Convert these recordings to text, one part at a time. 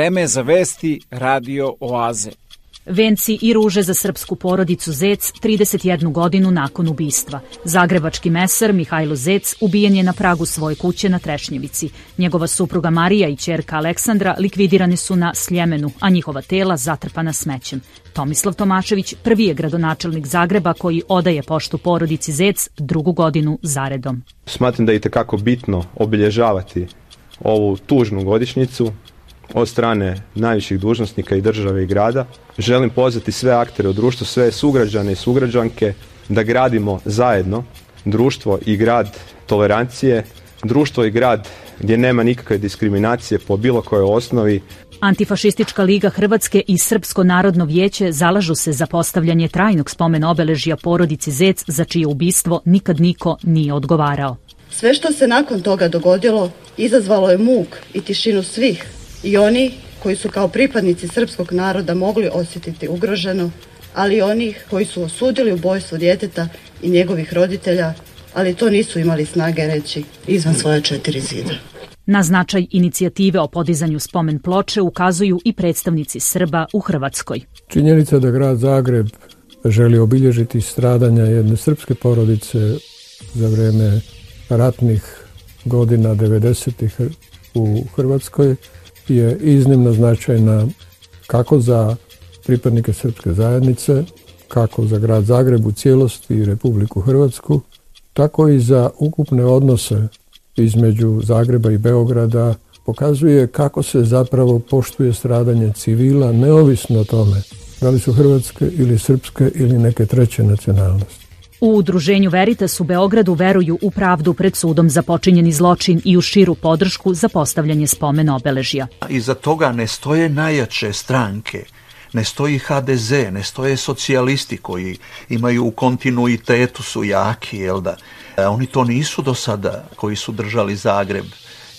Vreme za vesti Radio Oaze. Venci i ruže za srpsku porodicu Zec 31 godinu nakon ubistva. Zagrebački mesar Mihajlo Zec ubijen je na pragu svoje kuće na Trešnjevici. Njegova supruga Marija i čerka Aleksandra likvidirane su na Sljemenu, a njihova tela zatrpana smećem. Tomislav Tomašević prvi je gradonačelnik Zagreba koji odaje poštu porodici Zec drugu godinu zaredom. Smatram da je i bitno obilježavati ovu tužnu godišnicu od strane najviših dužnosnika i države i grada. Želim pozvati sve aktere u društvu, sve sugrađane i sugrađanke da gradimo zajedno društvo i grad tolerancije, društvo i grad gdje nema nikakve diskriminacije po bilo kojoj osnovi. Antifašistička liga Hrvatske i Srpsko narodno vijeće zalažu se za postavljanje trajnog spomena obeležja porodici Zec za čije ubistvo nikad niko nije odgovarao. Sve što se nakon toga dogodilo izazvalo je muk i tišinu svih i oni koji su kao pripadnici srpskog naroda mogli osjetiti ugroženo, ali i onih koji su osudili ubojstvo djeteta i njegovih roditelja, ali to nisu imali snage reći izvan svoje četiri zida. Na značaj inicijative o podizanju spomen ploče ukazuju i predstavnici Srba u Hrvatskoj. Činjenica da grad Zagreb želi obilježiti stradanja jedne srpske porodice za vreme ratnih godina 90. ih u Hrvatskoj je iznimno značajna kako za pripadnike srpske zajednice, kako za grad Zagreb u cijelosti i Republiku Hrvatsku, tako i za ukupne odnose između Zagreba i Beograda pokazuje kako se zapravo poštuje stradanje civila neovisno o tome da li su hrvatske ili srpske ili neke treće nacionalnosti. U udruženju Veritas u Beogradu veruju u pravdu pred sudom za počinjeni zločin i u širu podršku za postavljanje spomen obeležja. Iza toga ne stoje najjače stranke, ne stoji HDZ, ne stoje socijalisti koji imaju u kontinuitetu su jaki, jel da? E, oni to nisu do sada koji su držali Zagreb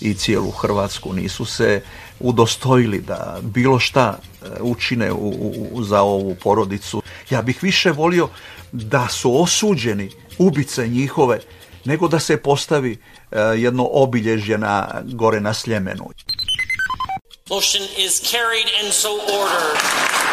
i cijelu Hrvatsku, nisu se udostojili da bilo šta e, učine u, u, za ovu porodicu. Ja bih više volio da su osuđeni ubice njihove, nego da se postavi e, jedno obilježje na, gore na Sljemenu. Motion is carried and so ordered.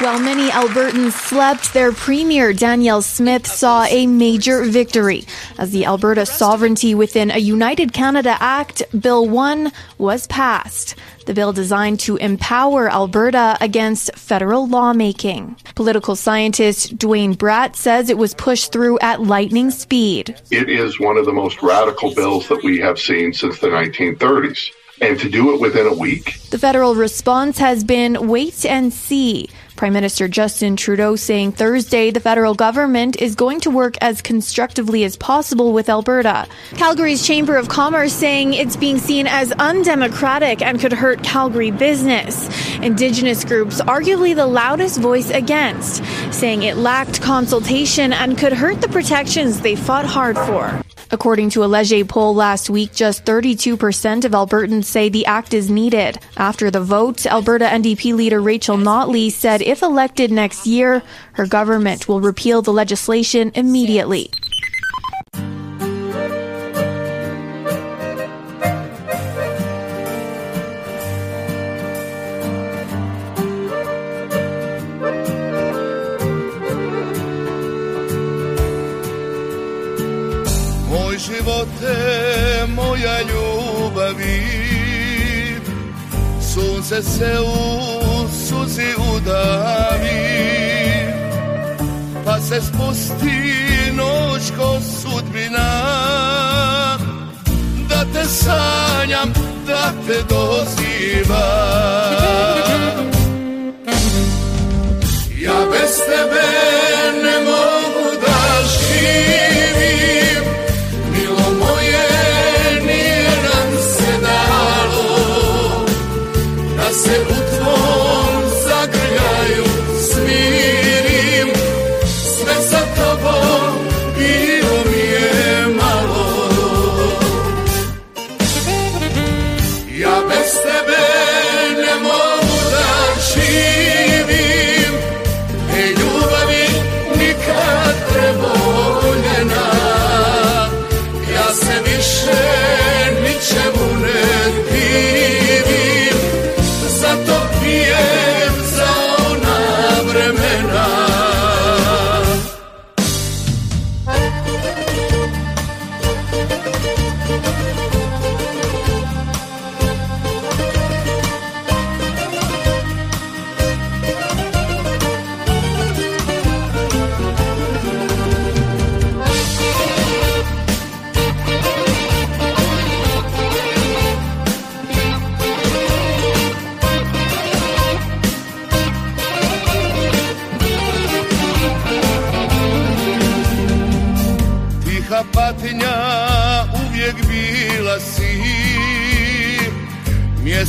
While many Albertans slept, their Premier Danielle Smith saw a major victory as the Alberta Sovereignty Within a United Canada Act, Bill 1, was passed. The bill designed to empower Alberta against federal lawmaking. Political scientist Dwayne Bratt says it was pushed through at lightning speed. It is one of the most radical bills that we have seen since the 1930s. And to do it within a week. The federal response has been wait and see. Prime Minister Justin Trudeau saying Thursday the federal government is going to work as constructively as possible with Alberta. Calgary's Chamber of Commerce saying it's being seen as undemocratic and could hurt Calgary business. Indigenous groups arguably the loudest voice against, saying it lacked consultation and could hurt the protections they fought hard for. According to a Leger poll last week, just 32% of Albertans say the act is needed. After the vote, Alberta NDP leader Rachel Notley said if elected next year, her government will repeal the legislation immediately. moja ljubavi, sunce se u suzi udavi Pa se spusti noć ko sudbina Da te sanjam, da te dozivam Ja bez tebe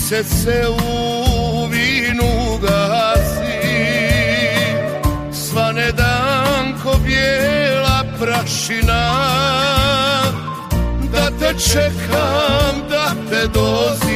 Mesec se u vinu gasi sva nedanko ko bijela prašina Da te čekam, da te dozim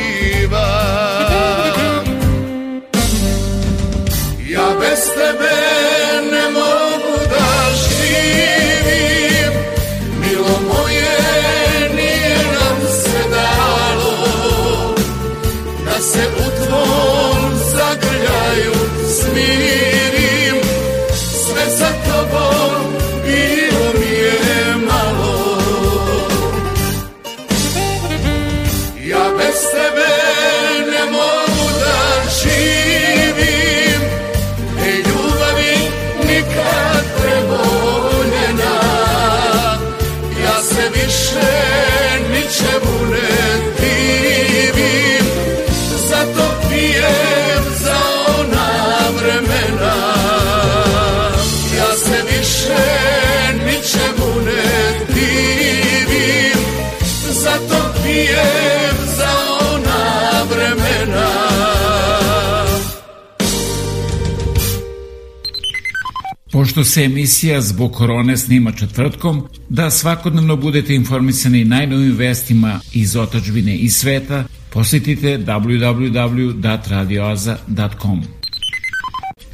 Pošto se emisija zbog korone snima četvrtkom, da svakodnevno budete informisani najnovim vestima iz otačbine i sveta, posjetite www.radioaza.com.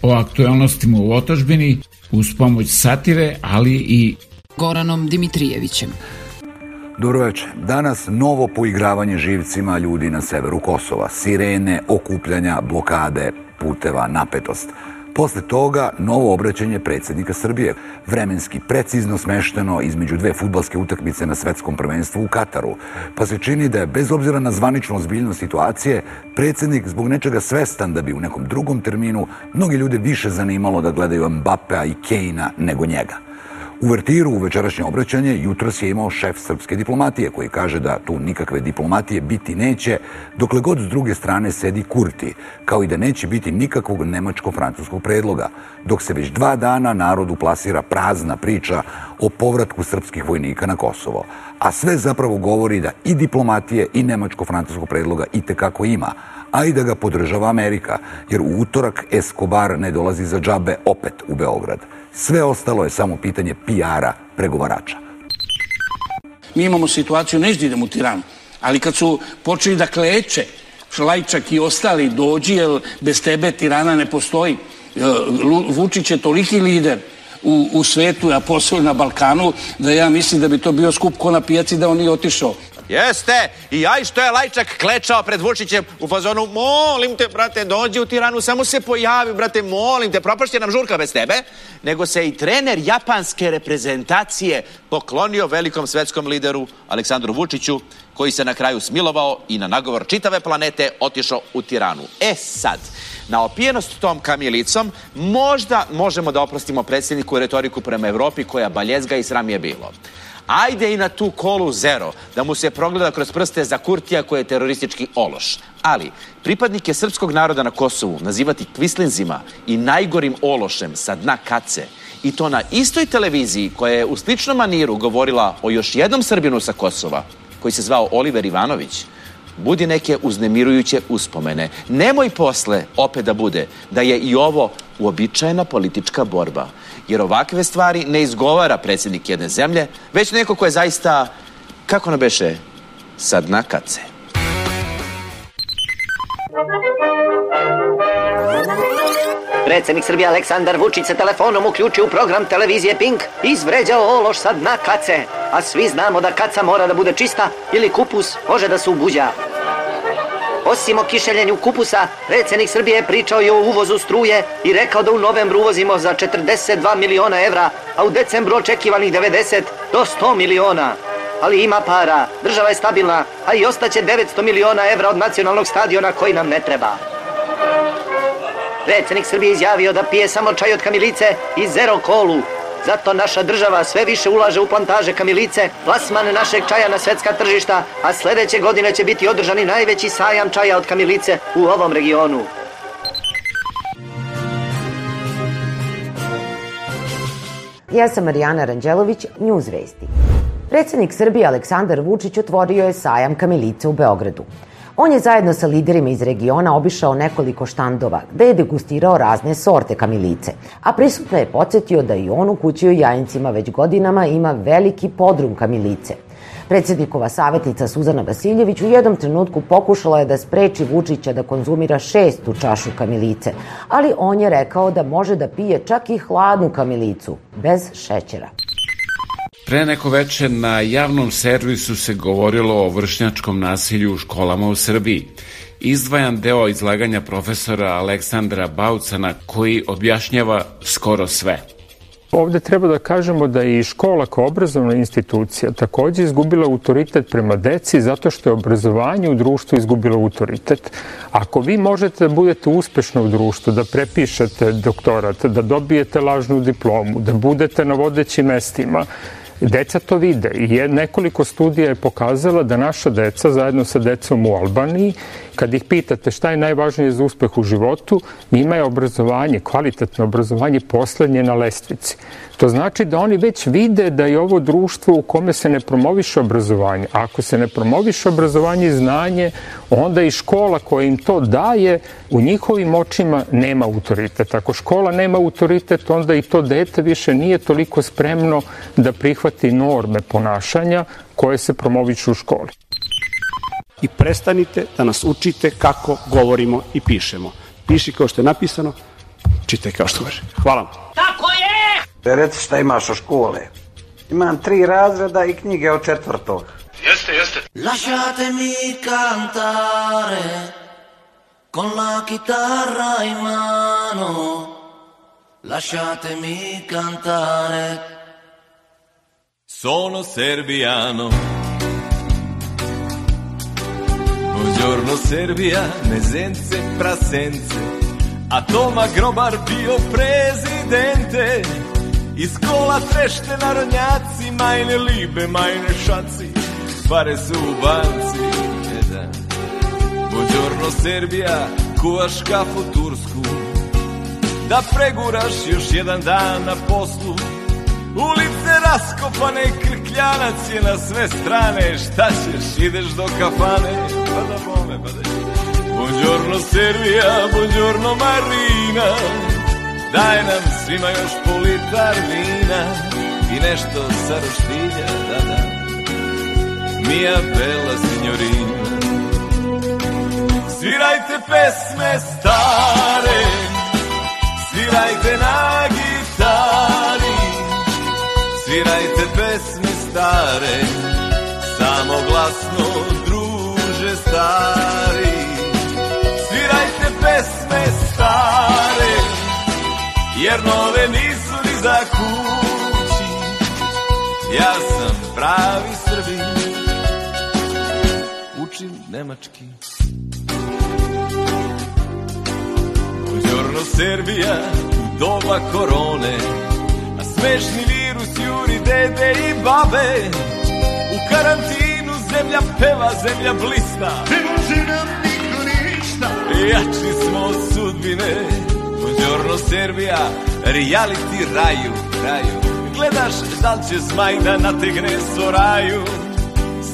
O aktualnostima u otačbini uz pomoć satire, ali i Goranom Dimitrijevićem. Dobro večer. Danas novo poigravanje živcima ljudi na severu Kosova. Sirene, okupljanja, blokade, puteva, napetost. Posle toga novo obraćanje predsednika Srbije, vremenski precizno smešteno između dve futbalske utakmice na svetskom prvenstvu u Kataru, pa se čini da je bez obzira na zvaničnu ozbiljnost situacije, predsednik zbog nečega svestan da bi u nekom drugom terminu mnogi ljude više zanimalo da gledaju Mbappea i Kejna nego njega. Uvertiru u večerašnje obraćanje jutros je imao šef srpske diplomatije koji kaže da tu nikakve diplomatije biti neće dokle god s druge strane sedi Kurti, kao i da neće biti nikakvog nemačko-francuskog predloga, dok se već dva dana narodu plasira prazna priča o povratku srpskih vojnika na Kosovo. A sve zapravo govori da i diplomatije i nemačko-francuskog predloga i tekako ima, a i da ga podržava Amerika, jer u utorak Escobar ne dolazi za džabe opet u Beograd. Sve ostalo je samo pitanje PR-a pregovarača. Mi imamo situaciju, neću da idem u tiranu, ali kad su počeli da kleče, Šlajčak i ostali dođi, jer bez tebe tirana ne postoji. E, Vučić je toliki lider u, u svetu, a posebno na Balkanu, da ja mislim da bi to bio skup ko na pijaci da on nije otišao. Jeste, i aj što je Lajčak klečao pred Vučićem u fazonu, molim te, brate, dođi u Tiranu, samo se pojavi, brate, molim te, propašće nam žurka bez tebe, nego se i trener japanske reprezentacije poklonio velikom svetskom lideru Aleksandru Vučiću, koji se na kraju smilovao i na nagovor čitave planete otišao u Tiranu. E sad, na opijenost tom kamilicom možda možemo da oprostimo predsjedniku retoriku prema Evropi koja baljezga i sram je bilo. Ajde i na tu kolu zero, da mu se progleda kroz prste za Kurtija koji je teroristički ološ. Ali, pripadnike srpskog naroda na Kosovu nazivati kvislinzima i najgorim ološem sa dna kace, i to na istoj televiziji koja je u sličnom maniru govorila o još jednom Srbinu sa Kosova, koji se zvao Oliver Ivanović, budi neke uznemirujuće uspomene. Nemoj posle opet da bude da je i ovo uobičajena politička borba. Jer ovakve stvari ne izgovara predsjednik jedne zemlje, već neko ko je zaista, kako ne beše, sa dna kace. Predsednik Srbije Aleksandar Vučić se telefonom uključio u program televizije Pink i izvređao ološ sa dna kace. A svi znamo da kaca mora da bude čista ili kupus može da se ubuđa. Osim o kišeljenju kupusa, predsednik Srbije pričao je o uvozu struje i rekao da u novembru uvozimo za 42 miliona evra, a u decembru očekivanih 90 do 100 miliona. Ali ima para, država je stabilna, a i ostaće 900 miliona evra od nacionalnog stadiona koji nam ne treba. Predsednik Srbije izjavio da pije samo čaj od kamilice i zero kolu, Zato naša država sve više ulaže u plantaže kamilice, plasman našeg čaja na svetska tržišta, a sledeće godine će biti održani najveći sajam čaja od kamilice u ovom regionu. Ja sam Marijana Ranđelović, News Predsednik Srbije Aleksandar Vučić otvorio je sajam kamilice u Beogradu. On je zajedno sa liderima iz regiona obišao nekoliko štandova, gde je degustirao razne sorte kamilice, a prisutno je podsjetio da i on u kući u Jajincima već godinama ima veliki podrum kamilice. Predsednikova savetnica Suzana Vasiljević u jednom trenutku pokušala je da spreči Vučića da konzumira šestu čašu kamilice, ali on je rekao da može da pije čak i hladnu kamilicu, bez šećera. Pre neko veče na javnom servisu se govorilo o vršnjačkom nasilju u školama u Srbiji. Izdvajan deo izlaganja profesora Aleksandra Baucana koji objašnjava skoro sve. Ovde treba da kažemo da je i škola kao obrazovna institucija takođe izgubila autoritet prema deci zato što je obrazovanje u društvu izgubilo autoritet. Ako vi možete da budete uspešno u društvu, da prepišete doktorat, da dobijete lažnu diplomu, da budete na vodećim mestima, Deca to vide i je, nekoliko studija je pokazala da naša deca zajedno sa decom u Albaniji, kad ih pitate šta je najvažnije za uspeh u životu, njima je obrazovanje, kvalitetno obrazovanje poslednje na lestvici. To znači da oni već vide da je ovo društvo u kome se ne promoviše obrazovanje. A ako se ne promoviše obrazovanje i znanje, onda i škola koja im to daje u njihovim očima nema autoritet. Ako škola nema autoritet, onda i to dete više nije toliko spremno da prihvati norme ponašanja koje se promoviću u školi. I prestanite da nas učite kako govorimo i pišemo. Piši kao što je napisano, čitaj kao što može. Hvala vam. Tako je! Recite šta imaš o škole. Imam tri razreda i knjige od četvrtog. Jeste, jeste. Lasciatemi cantare con la chitarra in mano. Lasciatemi cantare. Sono serbiano. Buongiorno Serbia, mesenze, prasenze. A Toma Grobar, Pio presidente. Из кола треште на роњаци, мајне либе, мајне шаци, паре се у банци. Е да, Бодјорно Србија, куваш кафу турску, да прегураш још један дан на послу. Улице раскопане, кркљанац је на све стране, шта ћеш, идеш до кафане, па да боме, па да Buongiorno Serbia, buongiorno Marina, dai nam svima još polizu. par vina i nešto sa roštilja, da, da, mija bela signorina. Svirajte pesme stare, svirajte na gitari, svirajte pesme stare, samo glasno druže stari. Svirajte pesme stare, jer nove nisu za da kući Ja sam pravi Srbin Učim nemački Buongiorno Serbia U doba korone A smešni virus juri dede i babe U karantinu zemlja peva, zemlja blista Ne može nam niko ništa Jači smo od sudbine Buongiorno Serbia reality raju, raju. Gledaš da li će zmaj da nategne soraju.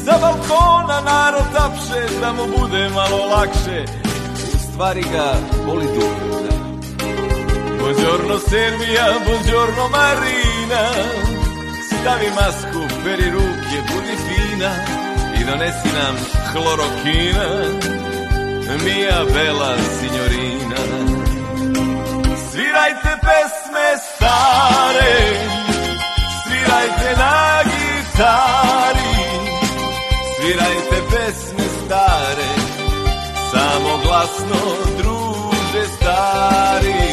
Sa balkona narod tapše da mu bude malo lakše. U stvari ga boli dupe. Da. Buongiorno Serbia, buongiorno Marina. Stavi masku, peri ruke, budi fina i donesi nam hlorokina. Mia bella signorina. Svirajte pesme stare, svirajte na gitari, svirajte pesme stare, samo glasno druže stari.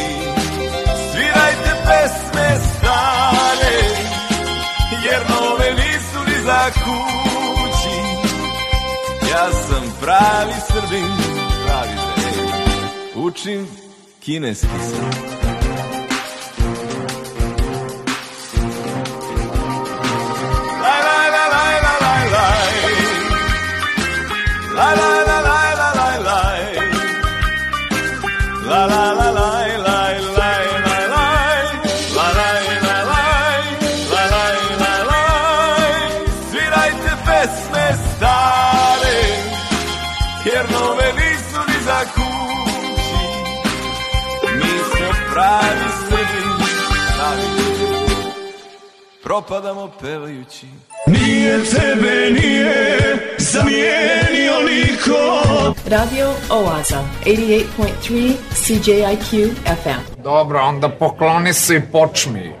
Svirajte pesme stare, jer nove nisu ni za kući. Ja sam pravi srbin, pravi učim ¿Quién es propadamo pevajući Nije tebe, nije zamijenio niko Radio Oaza, 88.3 CJIQ FM Dobro, onda pokloni se i počmi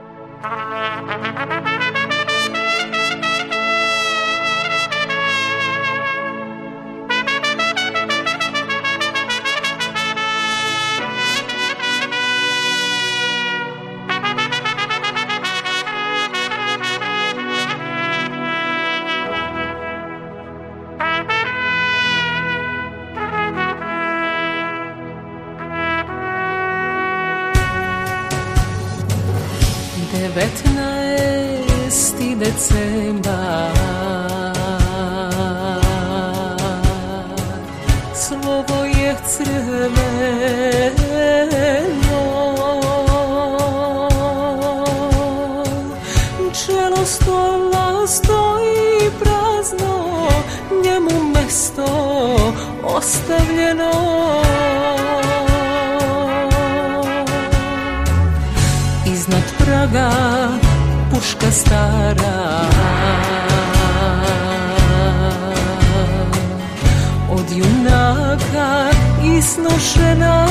Thank you. ostavljeno Iznad praga puška stara Od junaka isnošena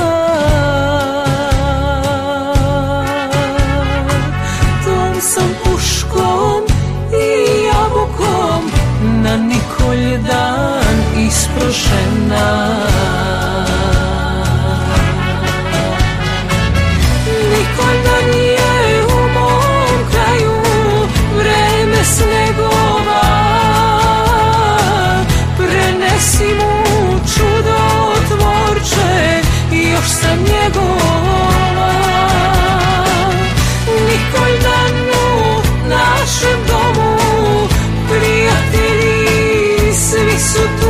Tom sam puškom i jabukom na Nikolj prošena Nikola da nije u mom kraju Vreme snegova Prenesi mu čudo tvorče I još sam njegova Nikola da u našem domu Prijatelji svi su tu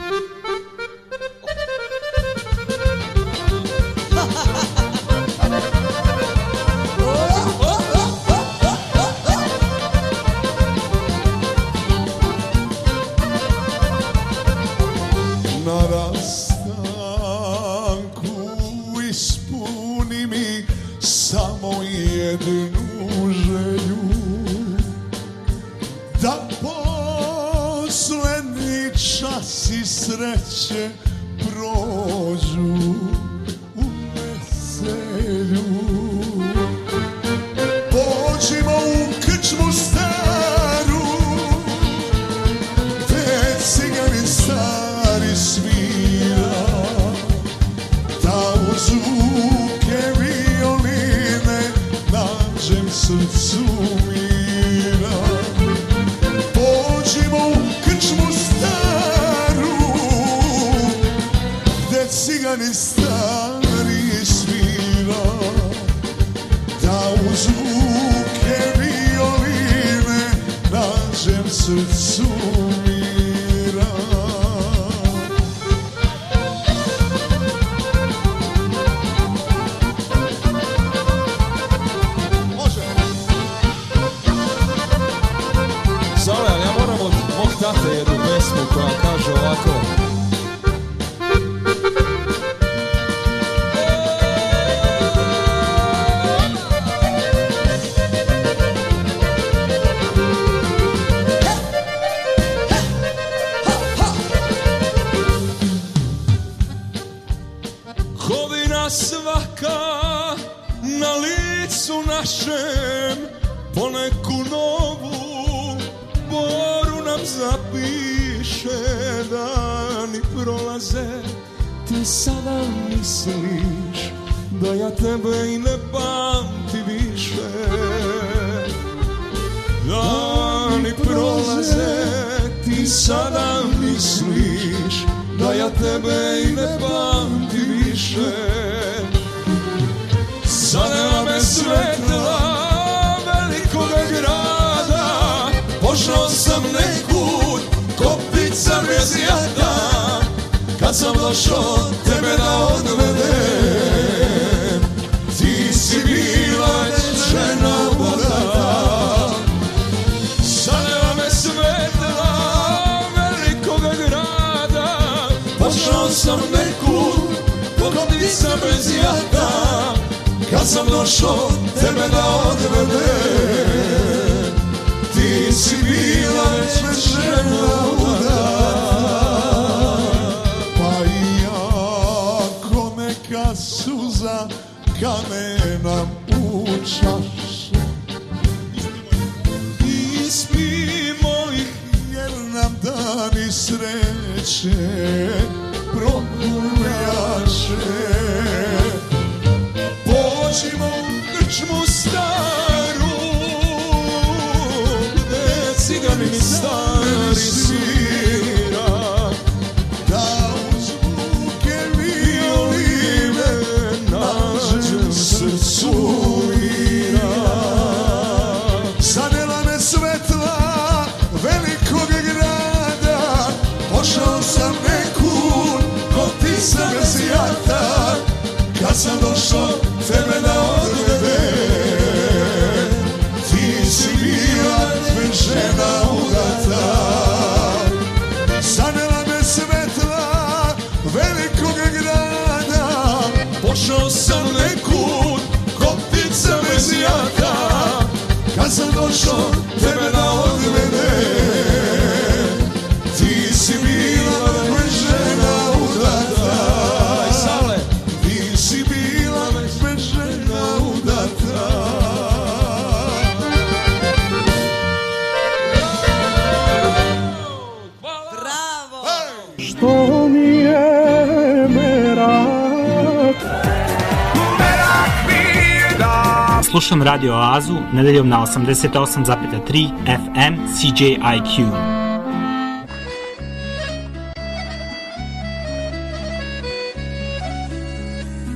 Radio Oazu nedeljom na 88,3 FM CJIQ.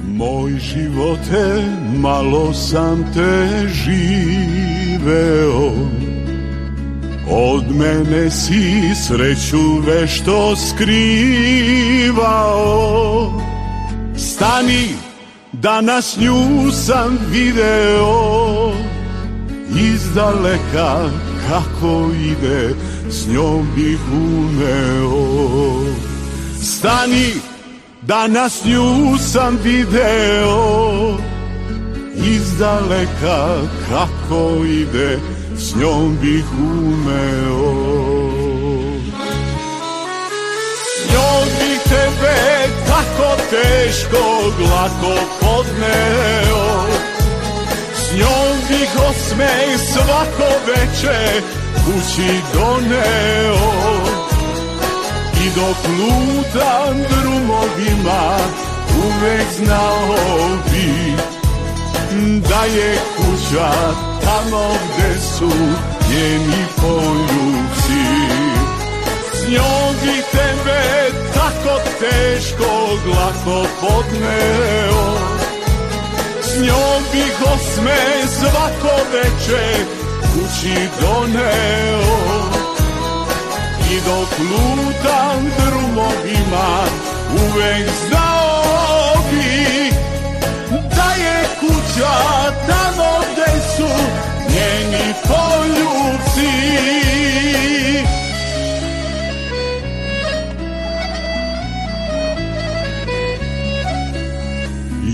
Moj živote, malo sam te živeo, od mene si sreću vešto skrivao Stani, danas nju sam video izdaleka kako ide s njom bih uneo stani danas nju sam video izdaleka kako ide s njom bih umeo s njom bih tebe tako teško glako podneo njom bih osmej svako veče kući doneo I dok lutam drumovima uvek znao bi Da je kuća tamo gde su njeni poljubci S njom bi tebe tako teško glako podneo S njom bih osme svako veče kući doneo I dok lutam drumovima uvek znao bi Da je kuća tamo gde su njeni poljubci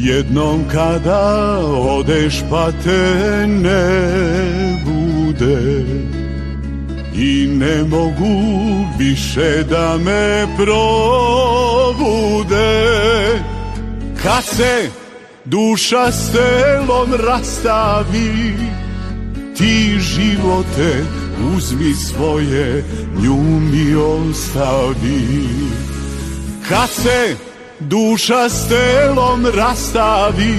Jednom kada odeš pa te ne bude I ne mogu više da me probude Kad se duša s telom rastavi Ti živote uzmi svoje, nju mi ostavi Kad se duša s telom rastavi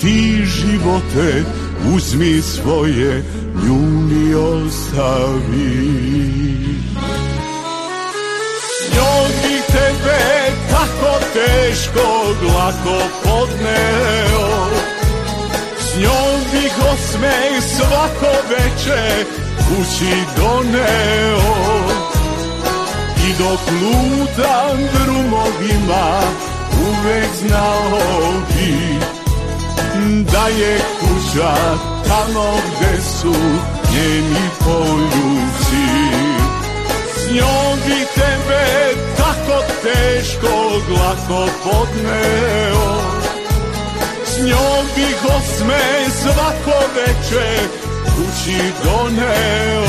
Ti živote uzmi svoje, nju mi ostavi Njoj bi tebe tako teško glako podneo S njom bih osmeh svako veče kući doneo I dok lutam drumovima Uvek znao bi Da je kuća tamo gde su Njeni poljuci S njom bi tebe tako teško Glako podneo S njom bih osme svako veče Kući doneo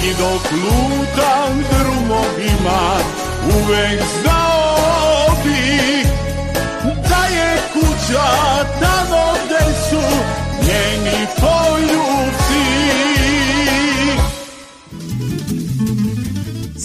I dok lutam drumovima Uvek znao bih Da je kuća tamo gde su Njeni poljubi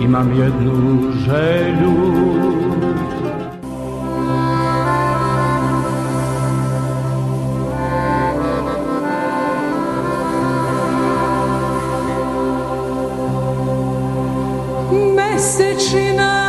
imam jednu želju Mesečina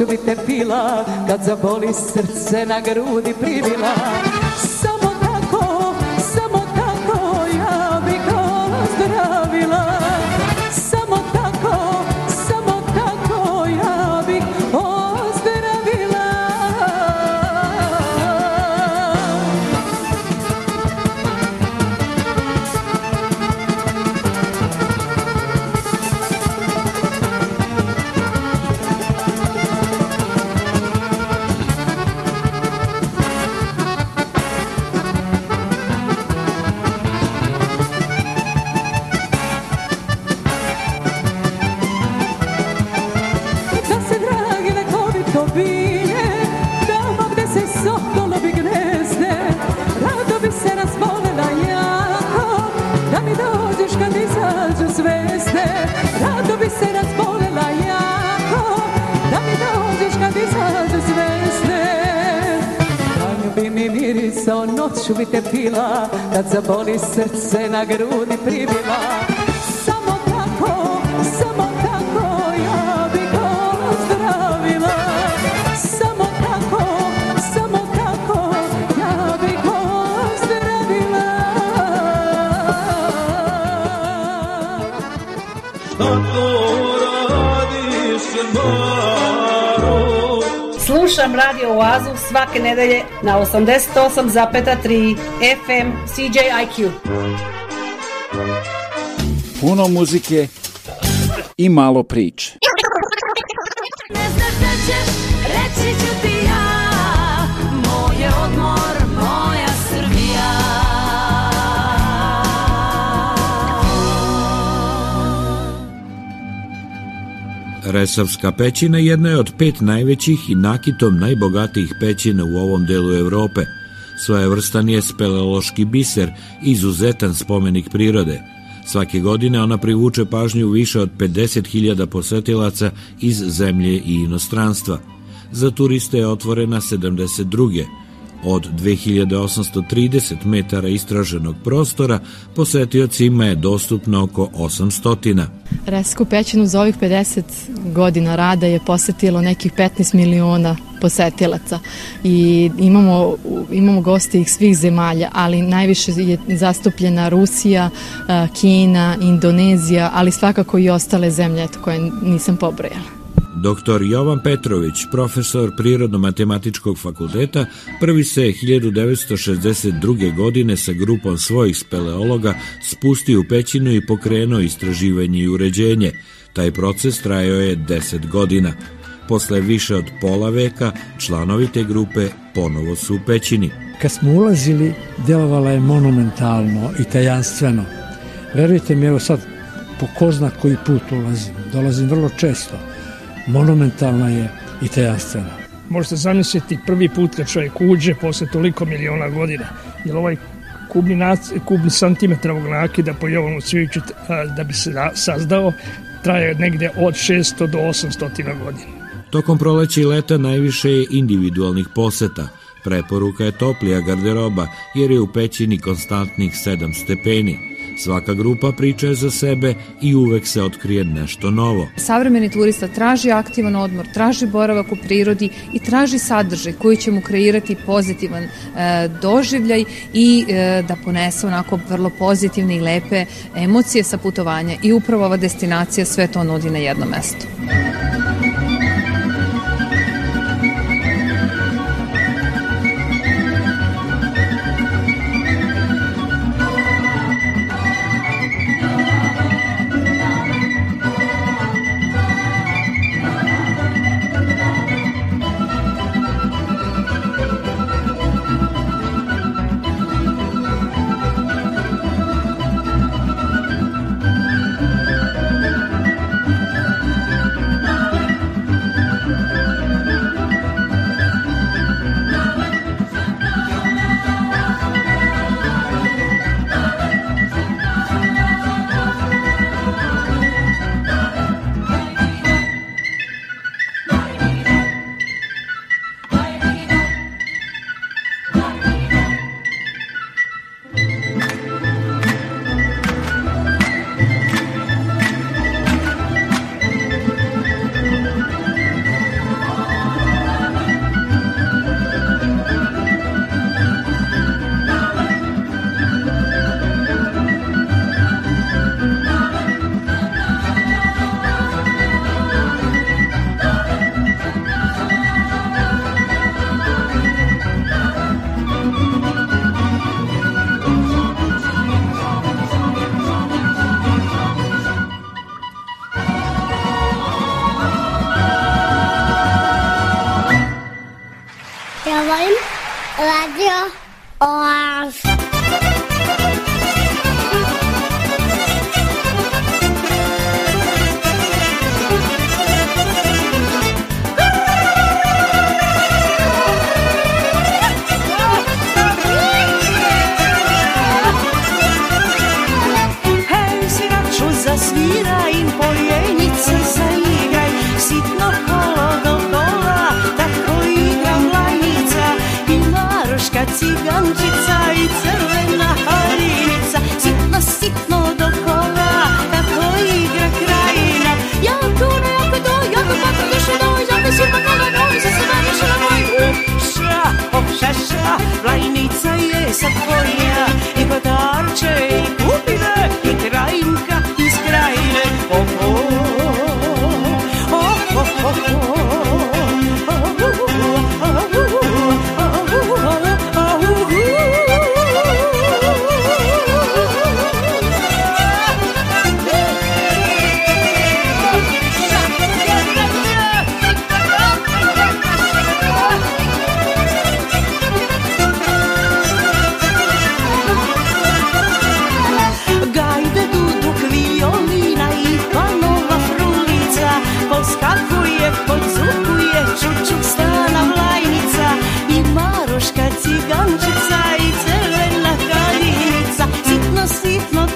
noću bi te pila Kad zaboli srce na grudi pribila ću bi pila Kad zaboli srce na grudi pribila Slušam Radio Oazu svake nedelje na 88,3 FM CJIQ. Puno muzike i malo priče. Resavska pećina jedna je od pet najvećih i nakitom najbogatijih pećina u ovom delu Evrope. Svojevrstan je speleološki biser, izuzetan spomenik prirode. Svake godine ona privuče pažnju više od 50.000 posetilaca iz zemlje i inostranstva. Za turiste je otvorena 72. Od 2830 metara istraženog prostora posetiocima je dostupno oko 800. Resku pećinu za ovih 50 godina rada je posetilo nekih 15 miliona posetilaca i imamo, imamo goste ih svih zemalja, ali najviše je zastupljena Rusija, e, Kina, Indonezija, ali svakako i ostale zemlje koje nisam pobrojala. Doktor Jovan Petrović, profesor Prirodno-matematičkog fakulteta, prvi se 1962. godine sa grupom svojih speleologa spustio u pećinu i pokrenuo istraživanje i uređenje. Taj proces trajao je 10 godina. Posle više od pola veka članovi te grupe ponovo su u pećini. Kad smo ulazili, delovala je monumentalno i tajanstveno. Verujte mi, evo sad po ko zna koji put ulazim. Dolazim vrlo često monumentalna je i te scena. Možete zamisliti prvi put kad čovjek uđe posle toliko miliona godina, jer ovaj kubni, nac, kubni santimetrovog nakida po Jovanu Cvijeću da bi se sazdao traje negde od 600 do 800 godina. Tokom proleća i leta najviše je individualnih poseta. Preporuka je toplija garderoba jer je u pećini konstantnih 7 stepeni. Svaka grupa priča je za sebe i uvek se otkrije nešto novo. Savremeni turista traži aktivan odmor, traži boravak u prirodi i traži sadržaj koji će mu kreirati pozitivan e, doživljaj i e, da ponese onako vrlo pozitivne i lepe emocije sa putovanja i upravo ova destinacija sve to nudi na jedno mesto. Gančica i crvena kraljica Sitno, sitno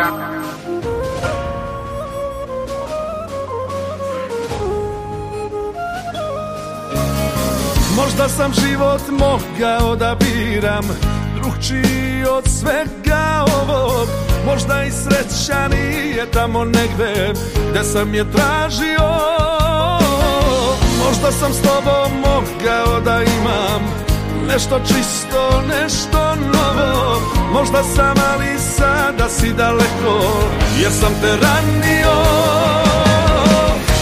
Čačka. Možda sam život mogao da biram Drugčiji od svega ovog Možda i sreća nije tamo negde Gde sam je tražio Možda sam s tobom mogao da imam Nešto čisto, nešto novo Možda sam ali sada si daleko Jer sam te ranio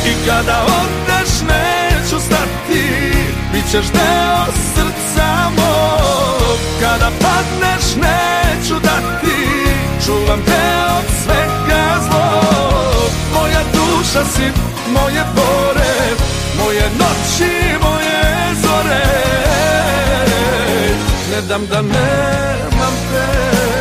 I kada odeš neću stati Bićeš deo srca mog Kada padneš neću dati Čuvam te od svega zlog Moja duša si moje bore Moje noći, moje zore Ne dam da ne world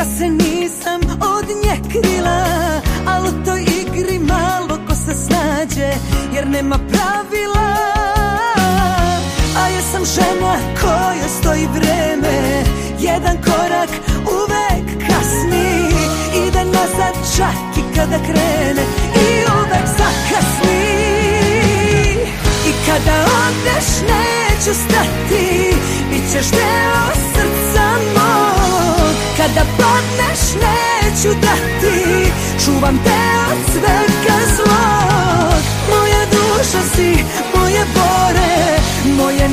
da se nisam od nje krila Al u toj igri malo ko se snađe Jer nema pravila A ja sam žena koja stoji vreme Jedan korak uvek kasni Ide nazad čak i kada krene I uvek zakasni I kada odeš neću stati Bićeš deo srca moj Kada podneš neću da ti Čuvam te od svega zlog Moja duša si, moje bore Moje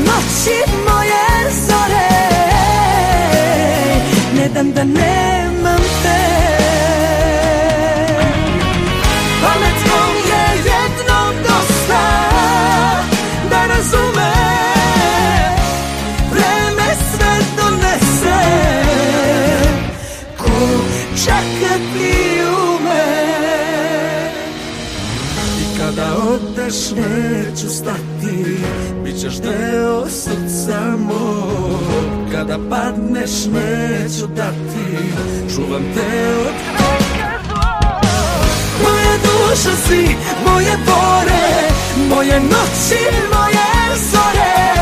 ćeš deo srca mog Kada padneš neću dati Čuvam te od svega zlo Moja duša si, moje bore Moje noći, moje zore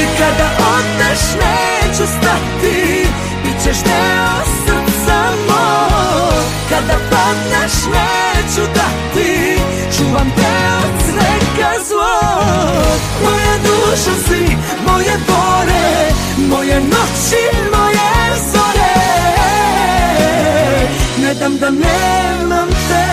I kada odneš neću stati Bićeš deo srca mog Kada sam naš neću dati Čuvam te od sreka zlog Moja duša si, moje bore Moje noći, moje zore Ne dam da nemam te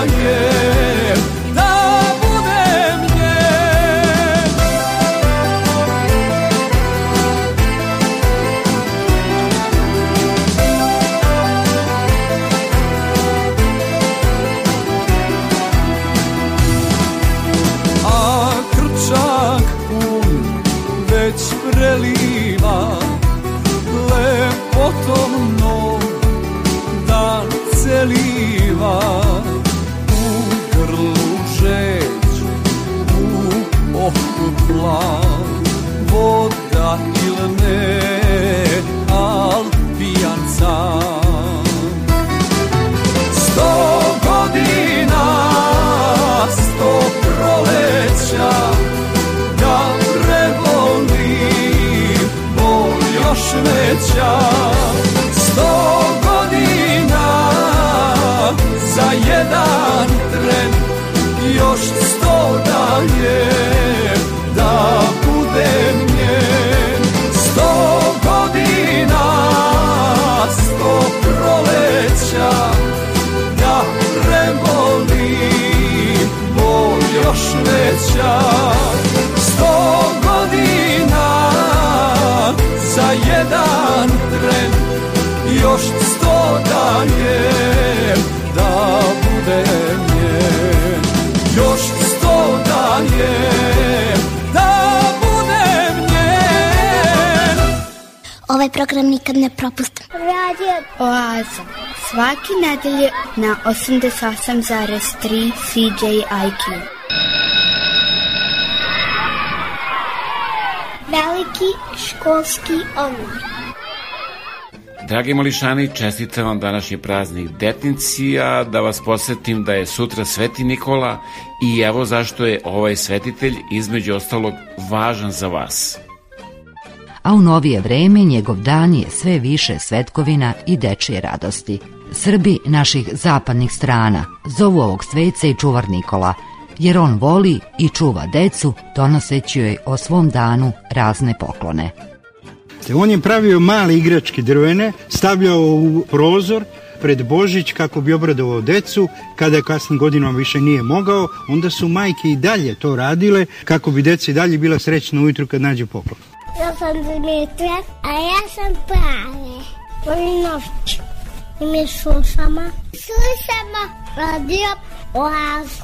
je još sto da njem, da bude njem. Još sto da njem, da bude njem. Ovaj program nikad ne propustim. Radio Oaza. Svaki nedelje na 88,3 CJIQ. Veliki školski omor. Dragi mališani, čestitam vam današnji praznik detinci, a da vas posetim da je sutra Sveti Nikola i evo zašto je ovaj svetitelj između ostalog važan za vas. A u novije vreme njegov dan je sve više svetkovina i dečije radosti. Srbi naših zapadnih strana zovu ovog sveca i čuvar Nikola, jer on voli i čuva decu, donoseći joj o svom danu razne poklone. On je pravio male igračke drvene, stavljao u prozor pred Božić kako bi obradovao decu, kada je kasnim godinom više nije mogao, onda su majke i dalje to radile kako bi deca i dalje bila srećna ujutru kad nađe poklon. Ja sam Dimitra, a ja sam Prave. Oni noć. I mi slušamo. Slušamo radio oazu.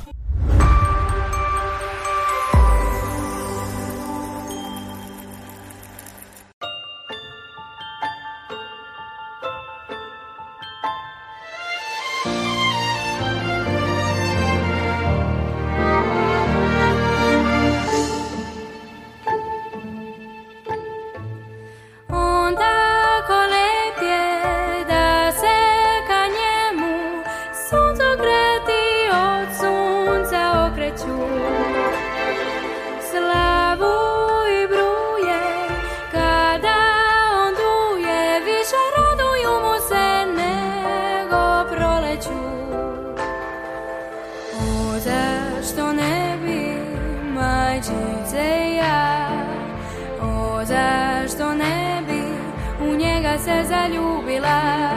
se jubilar.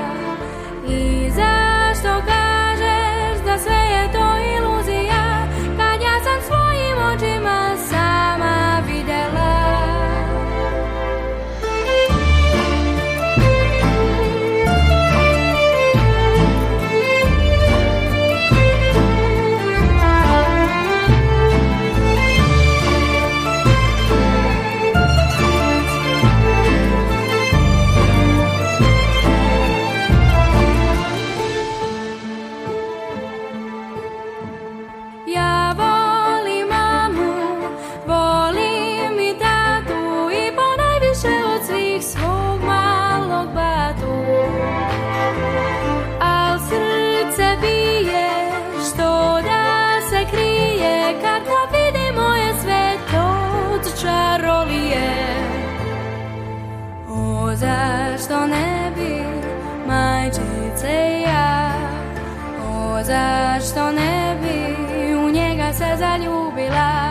zašto ne bi majčice ja O zašto ne bi u njega se zaljubila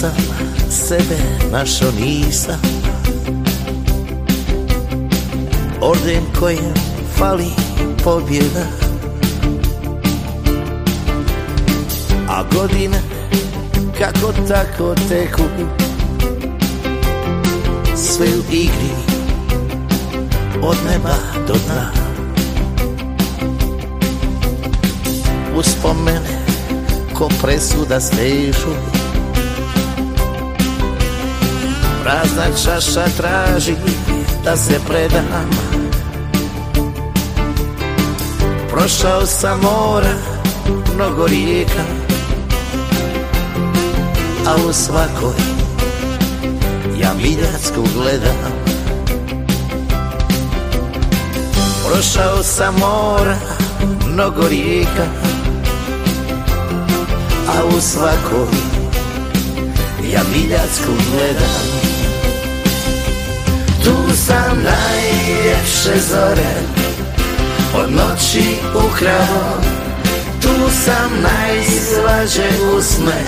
sam sebe našao nisam Orden kojem fali pobjeda A godine kako tako teku Sve u igri od neba do dna Uspomene ko presuda stežu Prazna čaša traži da se predam Prošao sam mora, mnogo rijeka A u svakoj ja miljacku gledam Prošao sam mora, mnogo rijeka A u svakoj ja miljacku gledam Tu sam najljepše zore Od noći ukrao Tu sam najslađe usme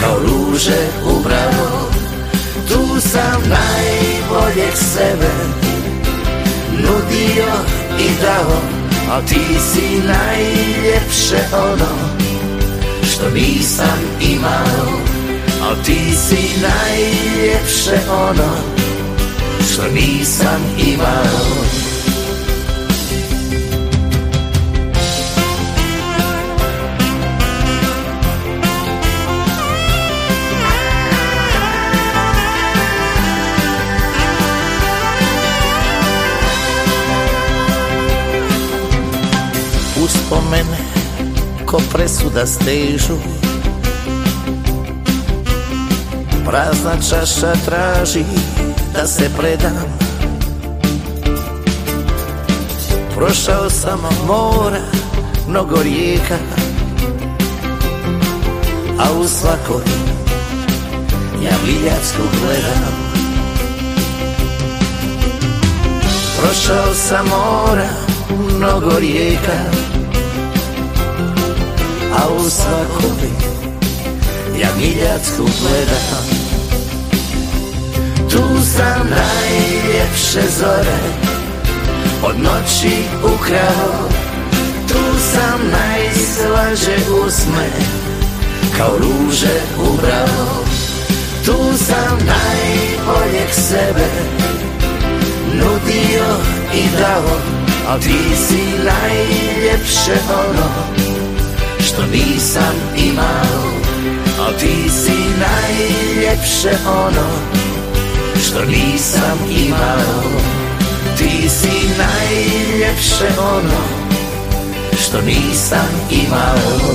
Kao ruže ubrao Tu sam najboljeg sebe Nudio i dao A ti si najljepše ono Što nisam imao A ti si najljepše ono što nisam imao Uspomene ko presuda stežu Prazna čaša traži da se predam Prošao sam mora, mnogo rijeka A u svakoj ja Biljacku gledam Prošao sam mora, mnogo rijeka A u svakoj ja Biljacku gledam Tu sam najljepše zore Od noći ukrao Tu sam najslaže usme Kao ruže ubrao Tu sam najboljeg sebe Nudio i dao Al ti si najljepše ono Što nisam imao a ti si najljepše ono što nisam imao Ti si najljepše ono što nisam imao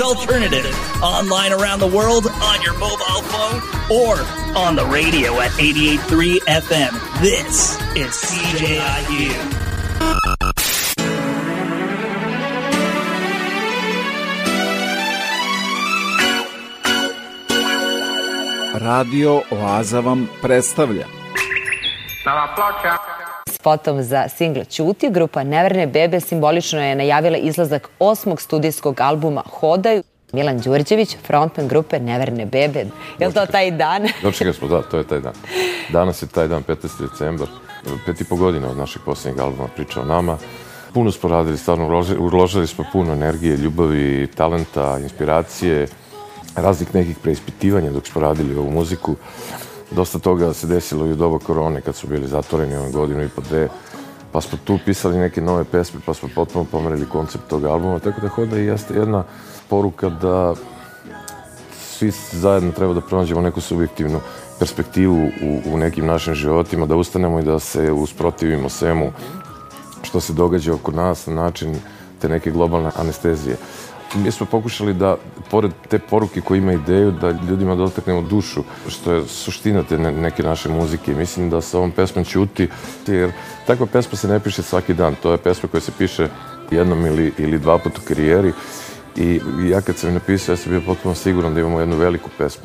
Alternative. Online around the world, on your mobile phone, or on the radio at 88.3 FM. This is CJIU. Radio Oaza vam predstavlja. Nova ploča. spotom za singla Ćuti, grupa Neverne bebe simbolično je najavila izlazak osmog studijskog albuma Hodaj. Milan Đurđević, frontman grupe Neverne bebe. Je li to taj dan? Dočekali smo, da, to je taj dan. Danas je taj dan, 15. decembar. Pet i po godina od našeg poslednjeg albuma Priča o nama. Puno smo radili, stvarno uložili, uložili smo puno energije, ljubavi, talenta, inspiracije, raznih nekih preispitivanja dok smo radili ovu muziku dosta toga se desilo i u doba korone kad su bili zatvoreni ono godinu i po dve. Pa smo tu pisali neke nove pesme, pa smo potpuno pomerili koncept tog albuma. Tako da Hoda i jeste jedna poruka da svi zajedno treba da pronađemo neku subjektivnu perspektivu u, u nekim našim životima, da ustanemo i da se usprotivimo svemu što se događa oko nas na način te neke globalne anestezije. Mi smo pokušali da, pored te poruke koje ima ideju, da ljudima dotaknemo dušu, što je suština te neke naše muzike. Mislim da sa ovom pesmom ćuti, jer takva pesma se ne piše svaki dan. To je pesma koja se piše jednom ili, ili dva put u karijeri. I ja kad sam je napisao, ja sam bio potpuno siguran da imamo jednu veliku pesmu.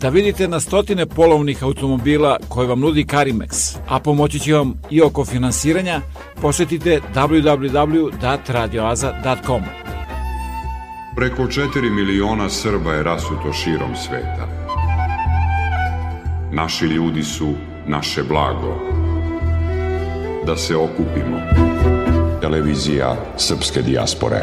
da vidite na stotine polovnih automobila koje vam nudi Karimex, a pomoći će vam i oko finansiranja, posetite www.datradioaza.com. Preko 4 miliona Srba je rasuto širom sveta. Naši ljudi su naše blago. Da se okupimo. Televizija Srpske dijaspore.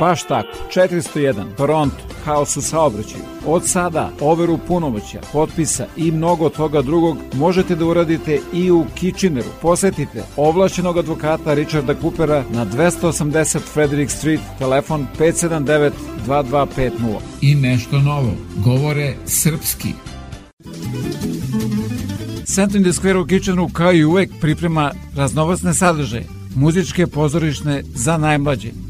Baš tako. 401. Toronto. Haos u saobraćaju. Od sada overu punomoća, potpisa i mnogo toga drugog možete da uradite i u Kitcheneru. Posetite ovlašenog advokata Richarda Coopera na 280 Frederick Street, telefon 579 2250. I nešto novo. Govore srpski. Centrum The Square u Kitcheneru kao i uvek priprema raznovacne sadržaje, muzičke pozorišne za najmlađe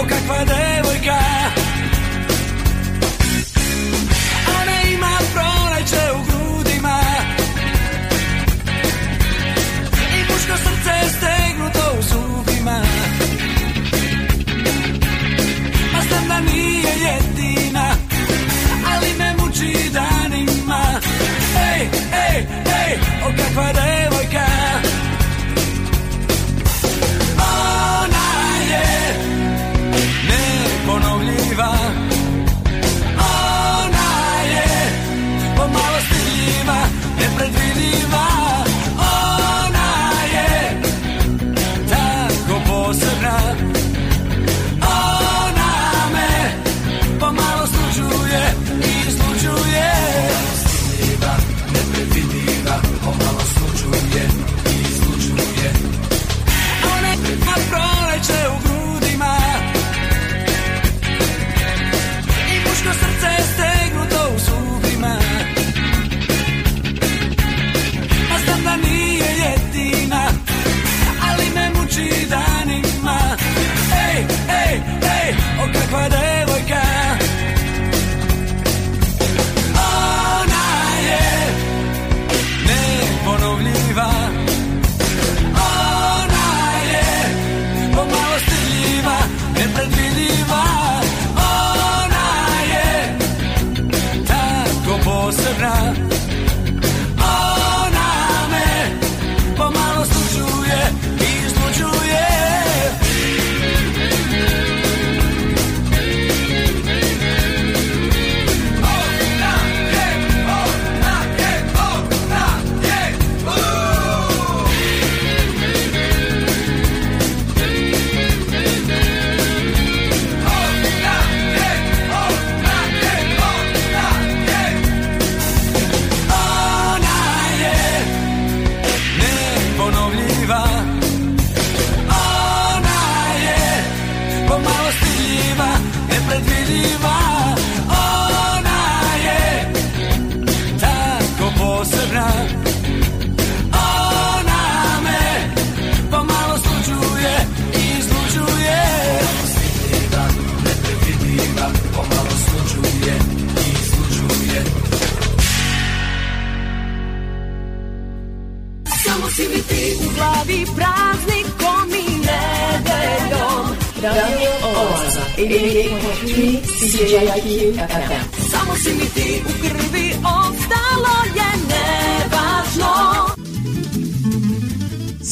o kakva devojka no será. 88.3 CJIQ FM. Samo si mi ti u krvi ostalo je nevažno.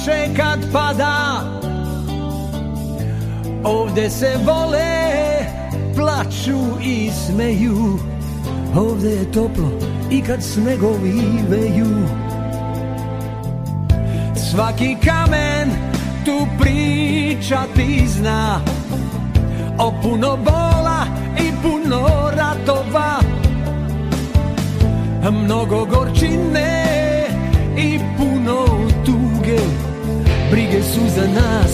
kiše kad pada Ovde se vole, plaču i smeju Ovde je toplo i kad snegovi veju Svaki kamen tu priča ti zna O puno bola i puno ratova Mnogo gorčine i puno brige su za nas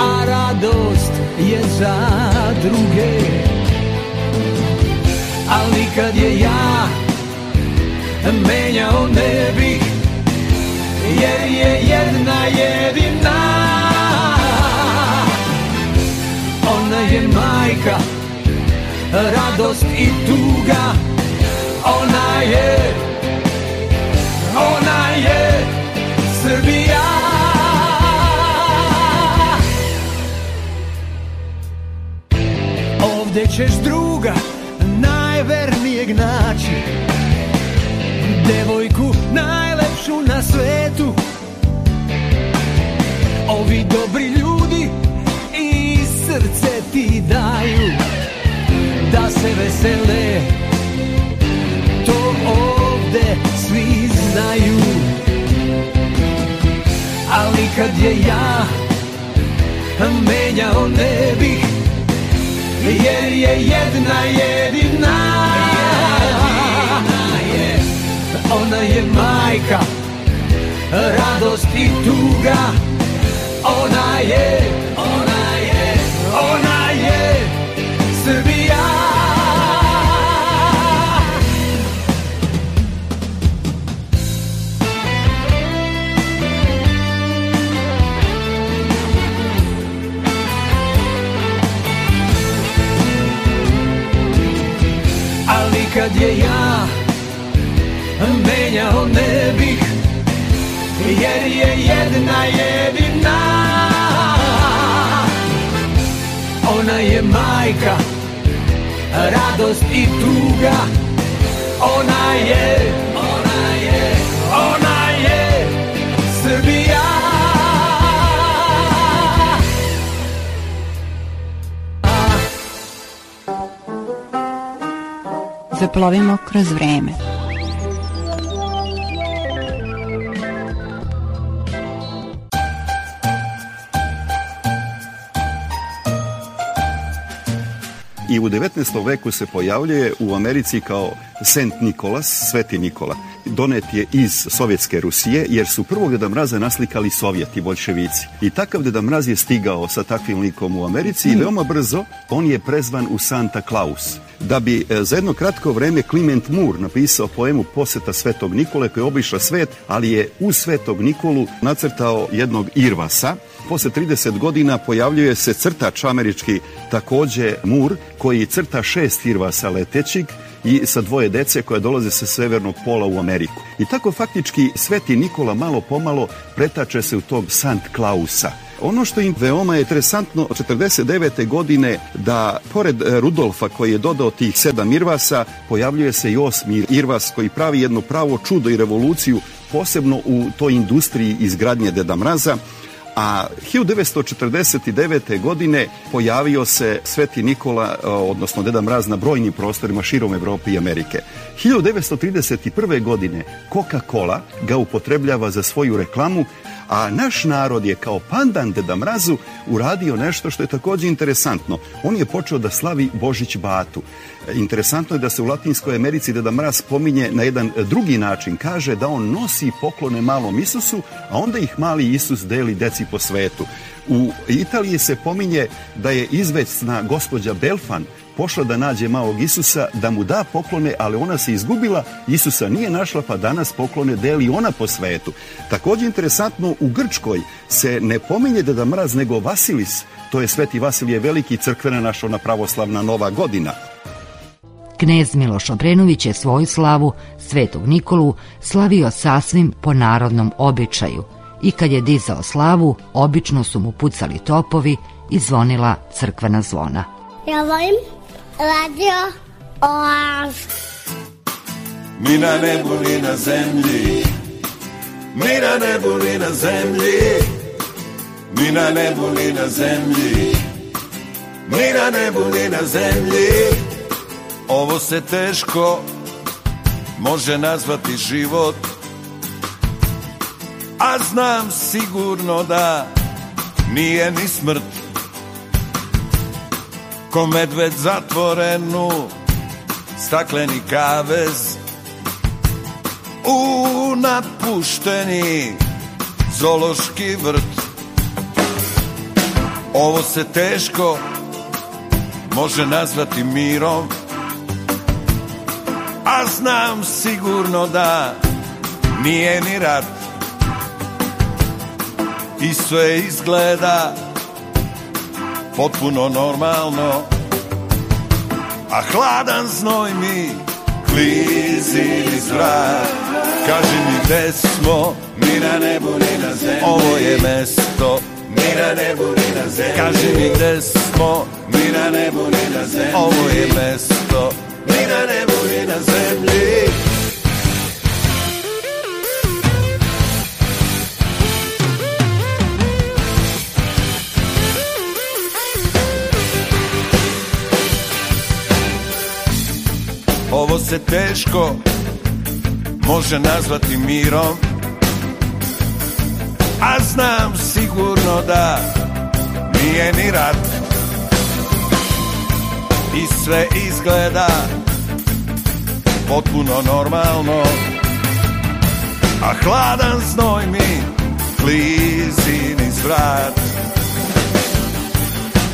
A radost je za druge Ali kad je ja menjao ne bih Jer je jedna jedina Ona je majka, radost i tuga Ona je Srbija Ovde ćeš druga najvernijeg naći Devojku najlepšu na svetu Ovi dobri ljudi i srce ti daju Da se vesele To ovde svi znaju kad je ja menjao ne bih jer je jedna jedina ona je majka radost i tuga ona je ona je ja menjao ne bih Jer je jedna jedina Ona je majka, radost i tuga Ona je se da plovimo kroz vreme. i u 19. veku se pojavljuje u Americi kao Sent Nikolas, Sveti Nikola. Donet je iz Sovjetske Rusije jer su prvog Deda Mraza naslikali Sovjeti, bolševici. I takav Deda Mraz je stigao sa takvim likom u Americi i hmm. veoma brzo on je prezvan u Santa Claus da bi e, za jedno kratko vreme Kliment Mur napisao poemu Poseta Svetog Nikole koja je obišla svet, ali je u Svetog Nikolu nacrtao jednog Irvasa posle 30 godina pojavljuje se crtač američki, takođe Mur, koji crta šest irvasa letećih i sa dvoje dece koje dolaze sa severnog pola u Ameriku. I tako faktički Sveti Nikola malo pomalo pretače se u tog Sant Klausa. Ono što im veoma je interesantno, 49. godine da pored e, Rudolfa koji je dodao tih sedam Irvasa, pojavljuje se i osmi Irvas koji pravi jedno pravo čudo i revoluciju, posebno u toj industriji izgradnje Deda Mraza, a 1949. godine pojavio se Sveti Nikola, e, odnosno Deda Mraz, na brojnim prostorima širom Europe i Amerike. 1931. godine Coca-Cola ga upotrebljava za svoju reklamu, A naš narod je kao pandan Deda Mrazu uradio nešto što je takođe interesantno. On je počeo da slavi Božić Batu. Interesantno je da se u Latinskoj Americi Deda Mraz spominje na jedan drugi način. Kaže da on nosi poklone malom Isusu, a onda ih mali Isus deli deci po svetu. U Italiji se pominje da je izvecna gospođa Belfan pošla da nađe malog Isusa, da mu da poklone, ali ona se izgubila, Isusa nije našla, pa danas poklone deli ona po svetu. Takođe, interesantno, u Grčkoj se ne pominje Deda Mraz, nego Vasilis, to je Sveti Vasilije Veliki, crkvena naša na pravoslavna nova godina. Knez Miloš Obrenović je svoju slavu, Svetog Nikolu, slavio sasvim po narodnom običaju i kad je dizao slavu, obično su mu pucali topovi i zvonila crkvena zvona. Ja volim Радио Оаз. Ми на небо ни на земји, ми на небо ни на земји, ми на небо ни на земји, ми на небо ни на земји. Ovo se teško može nazvati život, a znam sigurno da nije ni smrt ko medved zatvorenu stakleni kavez u napušteni zološki vrt ovo se teško može nazvati mirom a znam sigurno da nije ni rat isto je izgleda potpuno normalno A hladan znoj mi klizi iz vrat Kaži mi gde smo Ni na nebu ni na zemlji Ovo je mesto Ni na nebu ni na zemlji Kaži mi gde smo Ni na nebu ni na zemlji Ovo je mesto Ni na nebu ni na zemlji Ovo se teško može nazvati mirom A znam sigurno da nije ni rat I sve izgleda potpuno normalno A hladan znoj mi klizi niz vrat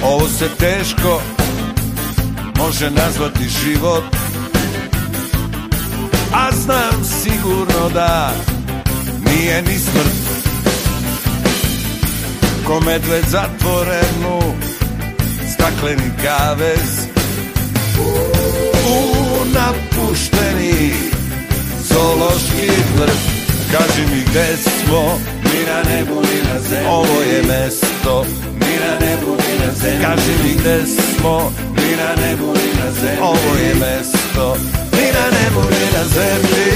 Ovo se teško može nazvati život A znam sigurno da nije ni smrt Ko medved zatvorenu Stakleni kavez U napušteni Zološki vrt Kaži mi gde smo Ni na nebu ni na zemlji Ovo je mesto Ni na nebu ni na zemlji Kaži mi gde smo Ni na nebu ni na zemlji Ovo je mesto Mina nebu, mina zemlji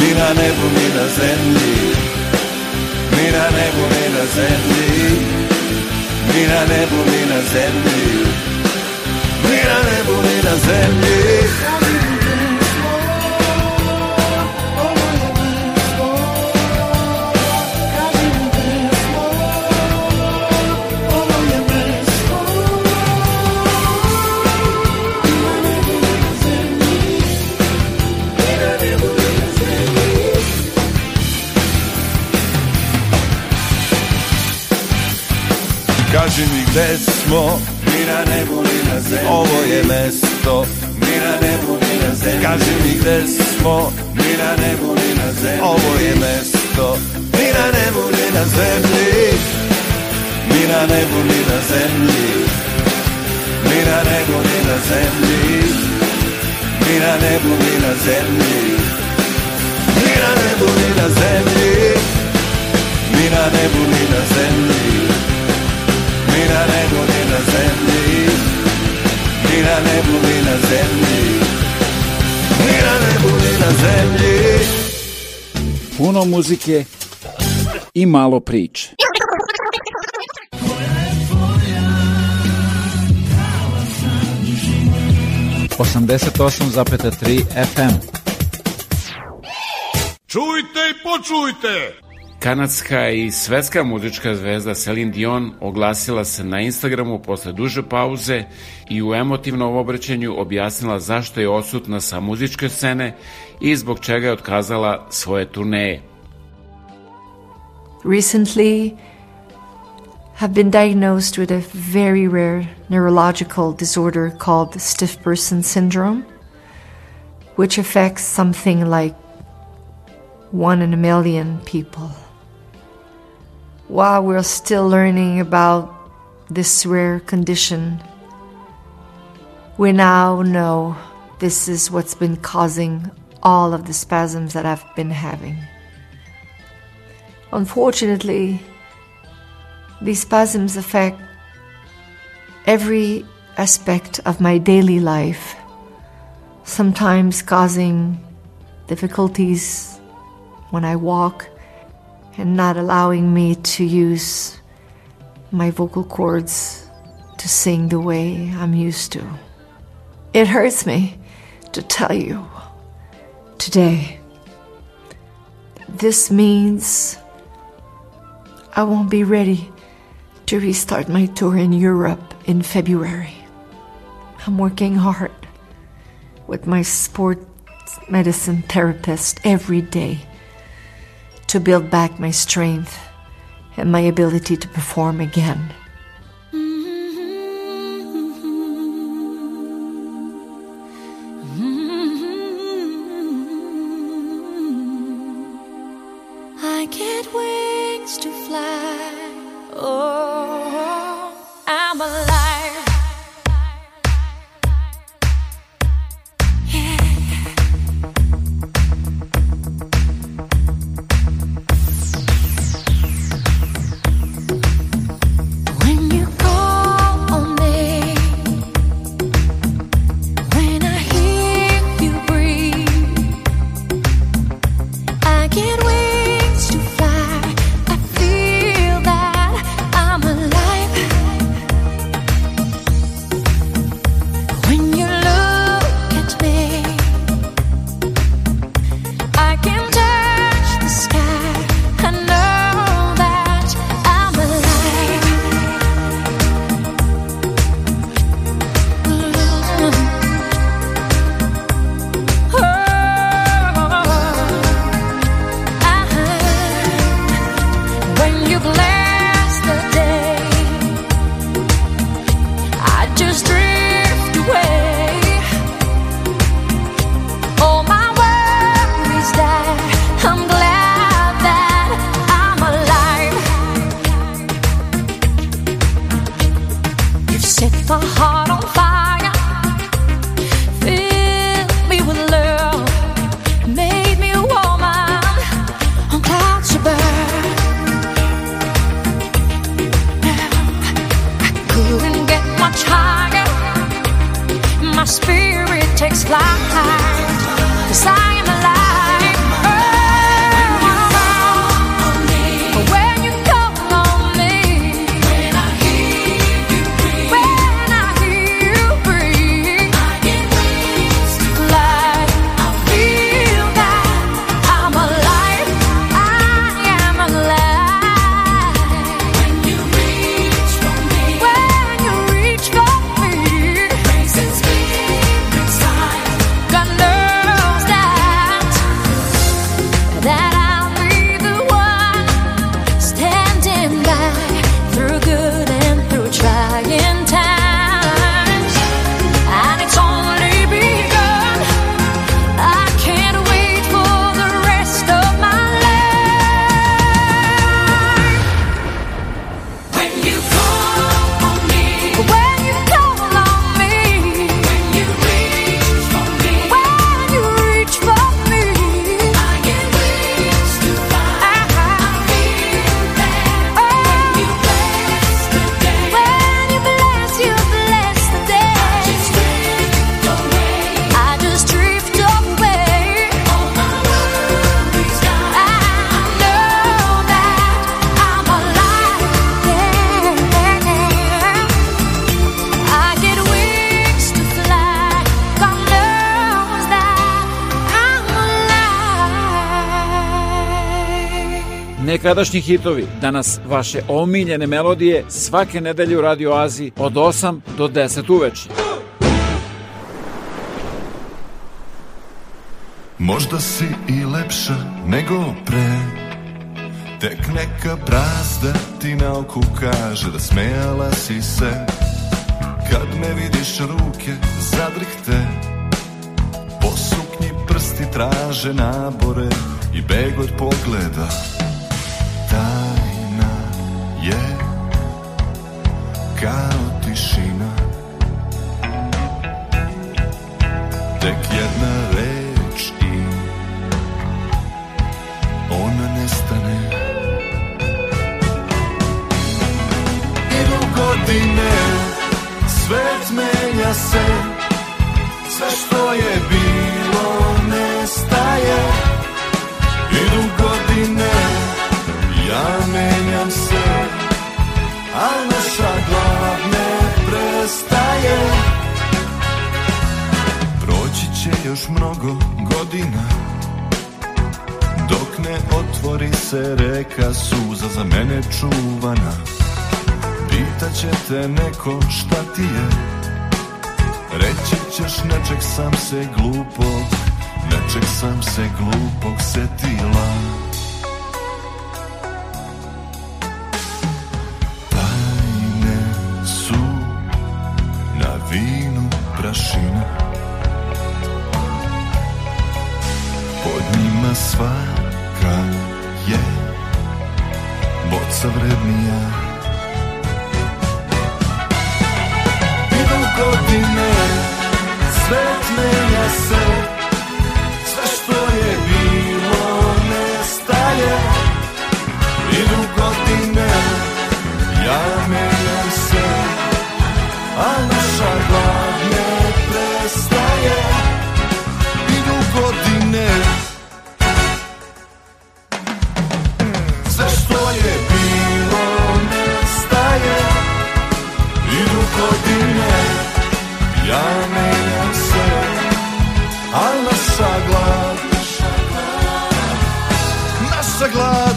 Mina nebu, mina zemlji Mina nebu, mina zemlji Mina nebu, mina zemlji Mina nebu, mina zemlji Kaži mi gde smo Mi na nebu ni na zemlji Ovo je mesto Mi na nebu ni na zemlji Kaži mi gde smo Mi na nebu ni na zemlji Ovo je mesto Mi na nebu ni na zemlji Mi na nebu ni na zemlji Mi na nebu ni na zemlji Mi na nebu ni na zemlji Mi na nebu ni na zemlji Mi na nebu ni na zemlji ni na nebu ni na zemlji Ni na nebu ni na zemlji Ni na nebu ni na zemlji Puno muzike i malo priče. Osamdeset FM. Čujte i počujte! Kanadska i svetska muzička zvezda Celine Dion oglasila se na Instagramu posle duže pauze i u emotivnom obraćanju objasnila zašto je odsutna sa muzičke scene i zbog čega je otkazala svoje turneje. Recently have been diagnosed with a very rare neurological disorder called stiff person syndrome, which affects something like one in a million people. while we're still learning about this rare condition, we now know this is what's been causing all of the spasms that I've been having. Unfortunately, these spasms affect every aspect of my daily life, sometimes causing difficulties when I walk, and not allowing me to use my vocal cords to sing the way I'm used to. It hurts me to tell you today. This means I won't be ready to restart my tour in Europe in February. I'm working hard with my sports medicine therapist every day to build back my strength and my ability to perform again. nekadašnji hitovi, danas vaše omiljene melodije svake nedelje u Radio Aziji od 8 do 10 uveče. Možda si i lepša nego pre Tek neka brazda ti na oku kaže da smejala si se Kad me vidiš ruke zadrihte Po prsti traže nabore i beg od pogleda kao tišina Tek jedna reč i ona nestane Idu godine, svet menja se Sve što je bilo nestaje još mnogo godina Dok ne otvori se reka suza za mene čuvana Pitaće te neko šta ti je Reći ćeš nečeg sam se glupo Nečeg sam se glupog setila love.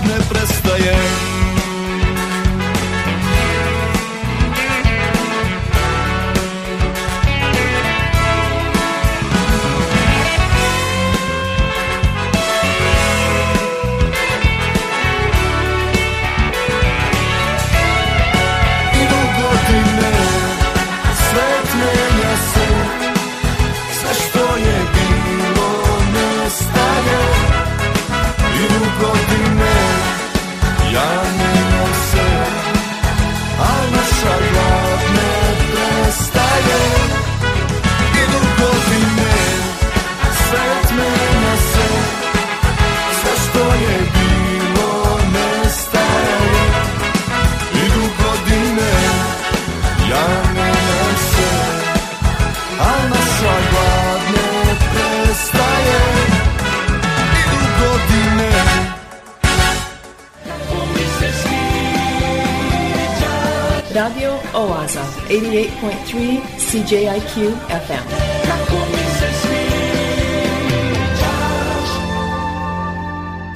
88.3 CJIQ FM.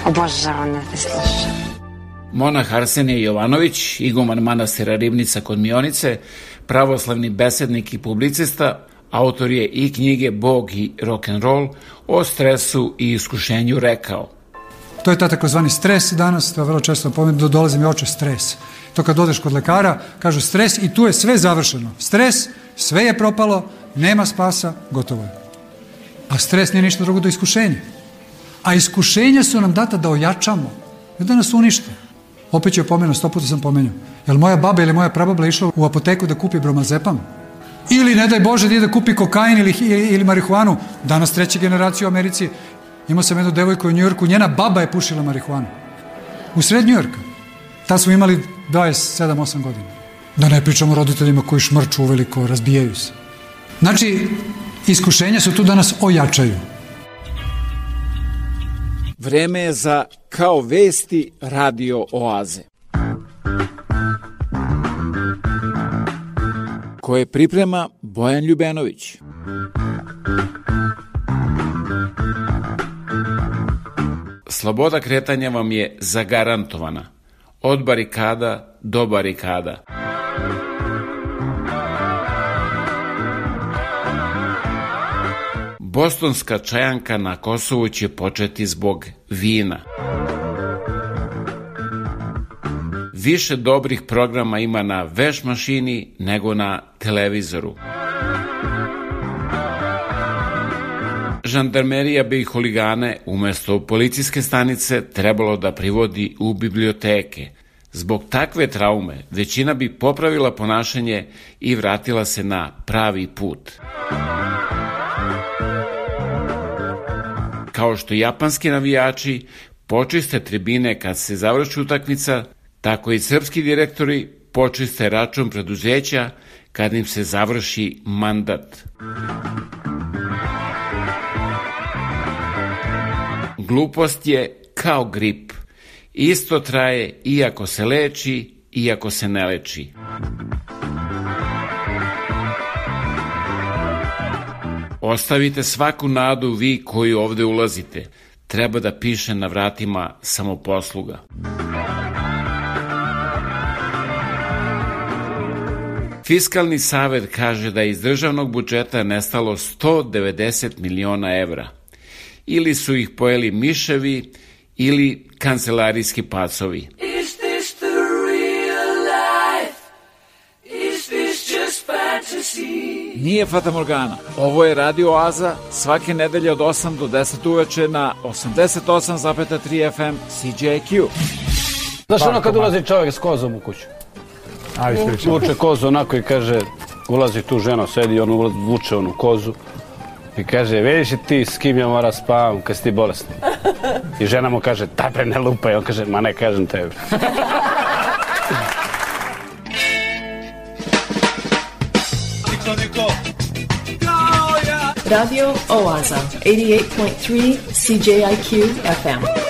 Obožavam da te slušam. Monah Arsenije Jovanović, iguman manastira Ribnica kod Mionice, pravoslavni besednik i publicista, autor je i knjige Bog i rock'n'roll o stresu i iskušenju rekao – To je ta takozvani stres danas, to je vrlo često pomenuto, dolazi mi oče stres. To kad odeš kod lekara, kažu stres i tu je sve završeno. Stres, sve je propalo, nema spasa, gotovo je. A stres nije ništa drugo do iskušenja. A iskušenja su nam data da ojačamo, ne da nas unište. Opet ću pomenu, sto puta sam pomenuo. Jel moja baba ili moja prababa išla u apoteku da kupi bromazepam? Ili, ne daj Bože, da ide da kupi kokain ili, ili, ili marihuanu. Danas treća generacija u Americi Imao sam jednu devojku u Njujorku, njena baba je pušila marihuanu. U sred Njujorka. Ta smo imali 27-8 godina. Da ne pričamo roditeljima koji šmrču uveliko, razbijaju se. Znači, iskušenja su tu da nas ojačaju. Vreme je za Kao vesti radio oaze. Koje priprema Bojan Ljubenović. Thank Sloboda kretanja vam je zagarantovana. Od barikada do barikada. Bostonska čajanka na Kosovu će početi zbog vina. Više dobrih programa ima na veš mašini nego na televizoru. žandarmerija bi holigane umesto policijske stanice trebalo da privodi u biblioteke. Zbog takve traume većina bi popravila ponašanje i vratila se na pravi put. Kao što japanski navijači počiste tribine kad se završi utakmica, tako i srpski direktori počiste račun preduzeća kad im se završi mandat. Muzika Glupost je kao grip. Isto traje iako se leči, iako se ne leči. Ostavite svaku nadu vi koji ovde ulazite. Treba da piše na vratima samoposluga. Fiskalni savet kaže da je iz državnog budžeta nestalo 190 miliona evra – ili su ih pojeli miševi ili kancelarijski pacovi. Is this the real life? Is this just fantasy? Nije Fata Morgana. Ovo je Radio Oaza svake nedelje od 8 do 10 uveče na 88,3 FM CJQ. Znaš ono kad ulazi čovjek s kozom u kuću? Ajde, Vuče kozu onako i kaže, ulazi tu žena, sedi, on vuče onu kozu. I kaže, vidiš ti s kim ja mora spavam kad si ti bolestan. I žena mu kaže, daj bre ne lupaj. On kaže, ma ne kažem tebi. Radio Oaza, 88.3 CJIQ FM.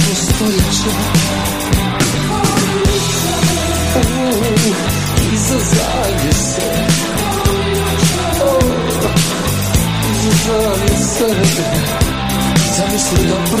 przyszło stulecie Uuu, i zazanie se Zazanie se Zamysły na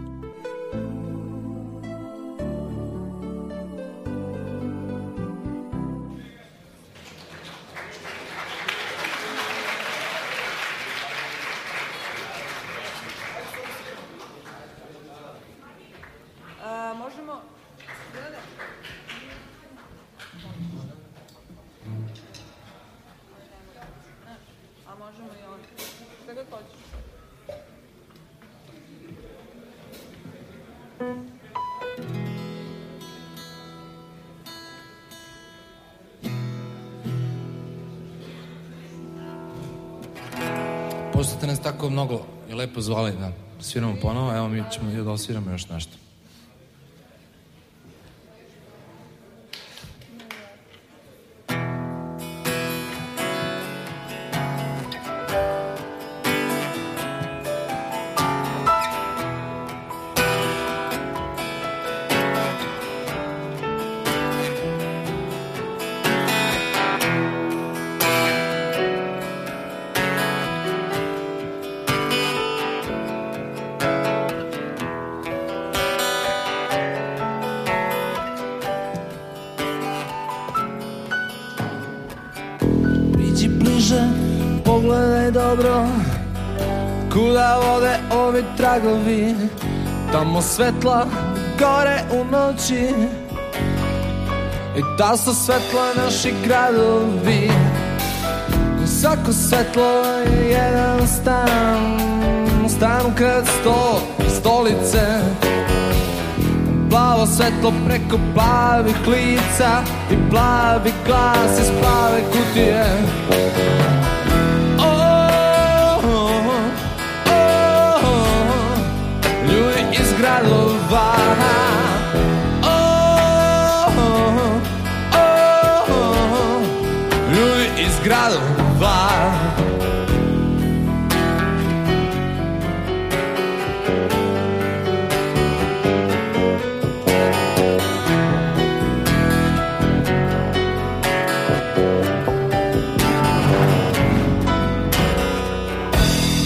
tako mnogo i lepo zvali da sviramo ponovo, evo mi ćemo da osviramo još nešto. ovi tragovi Tamo svetla gore u noći I da su svetla naši gradovi U svako svetlo je jedan stan Stan kred sto stolice Plavo svetlo preko plavih lica I plavi glas iz plave kutije gralowana O, o, o, Lui jest gralowana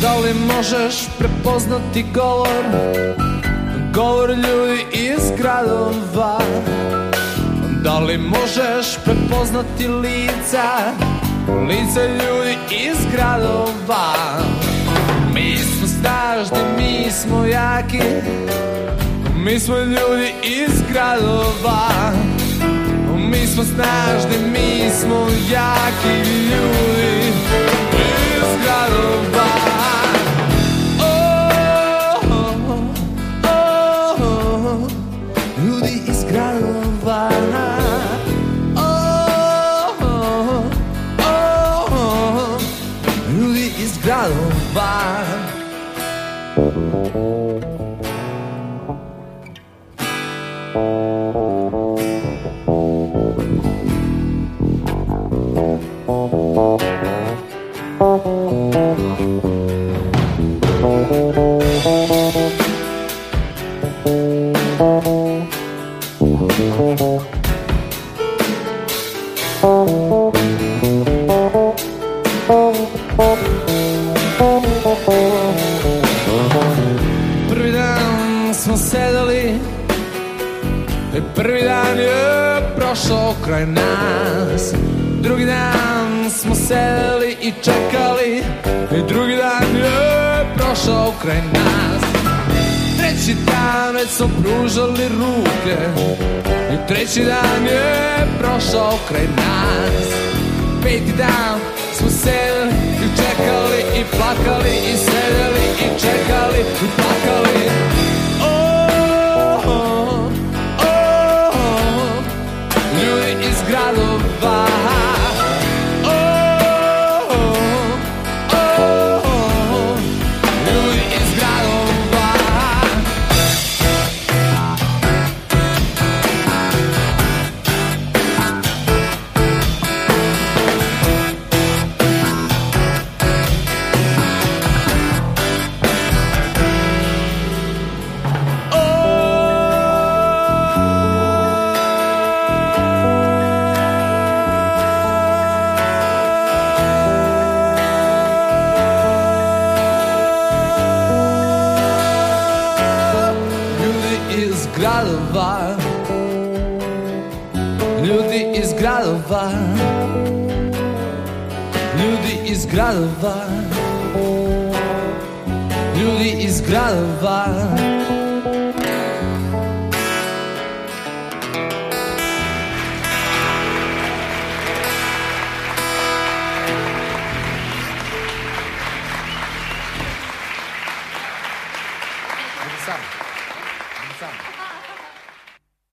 Da li možeš prepoznati govor govor ljudi iz gradova Da li možeš prepoznati lica Lice ljudi iz gradova Mi smo snažni, mi smo jaki Mi smo ljudi iz gradova Mi smo snažni, mi smo jaki ljudi Iz gradova waar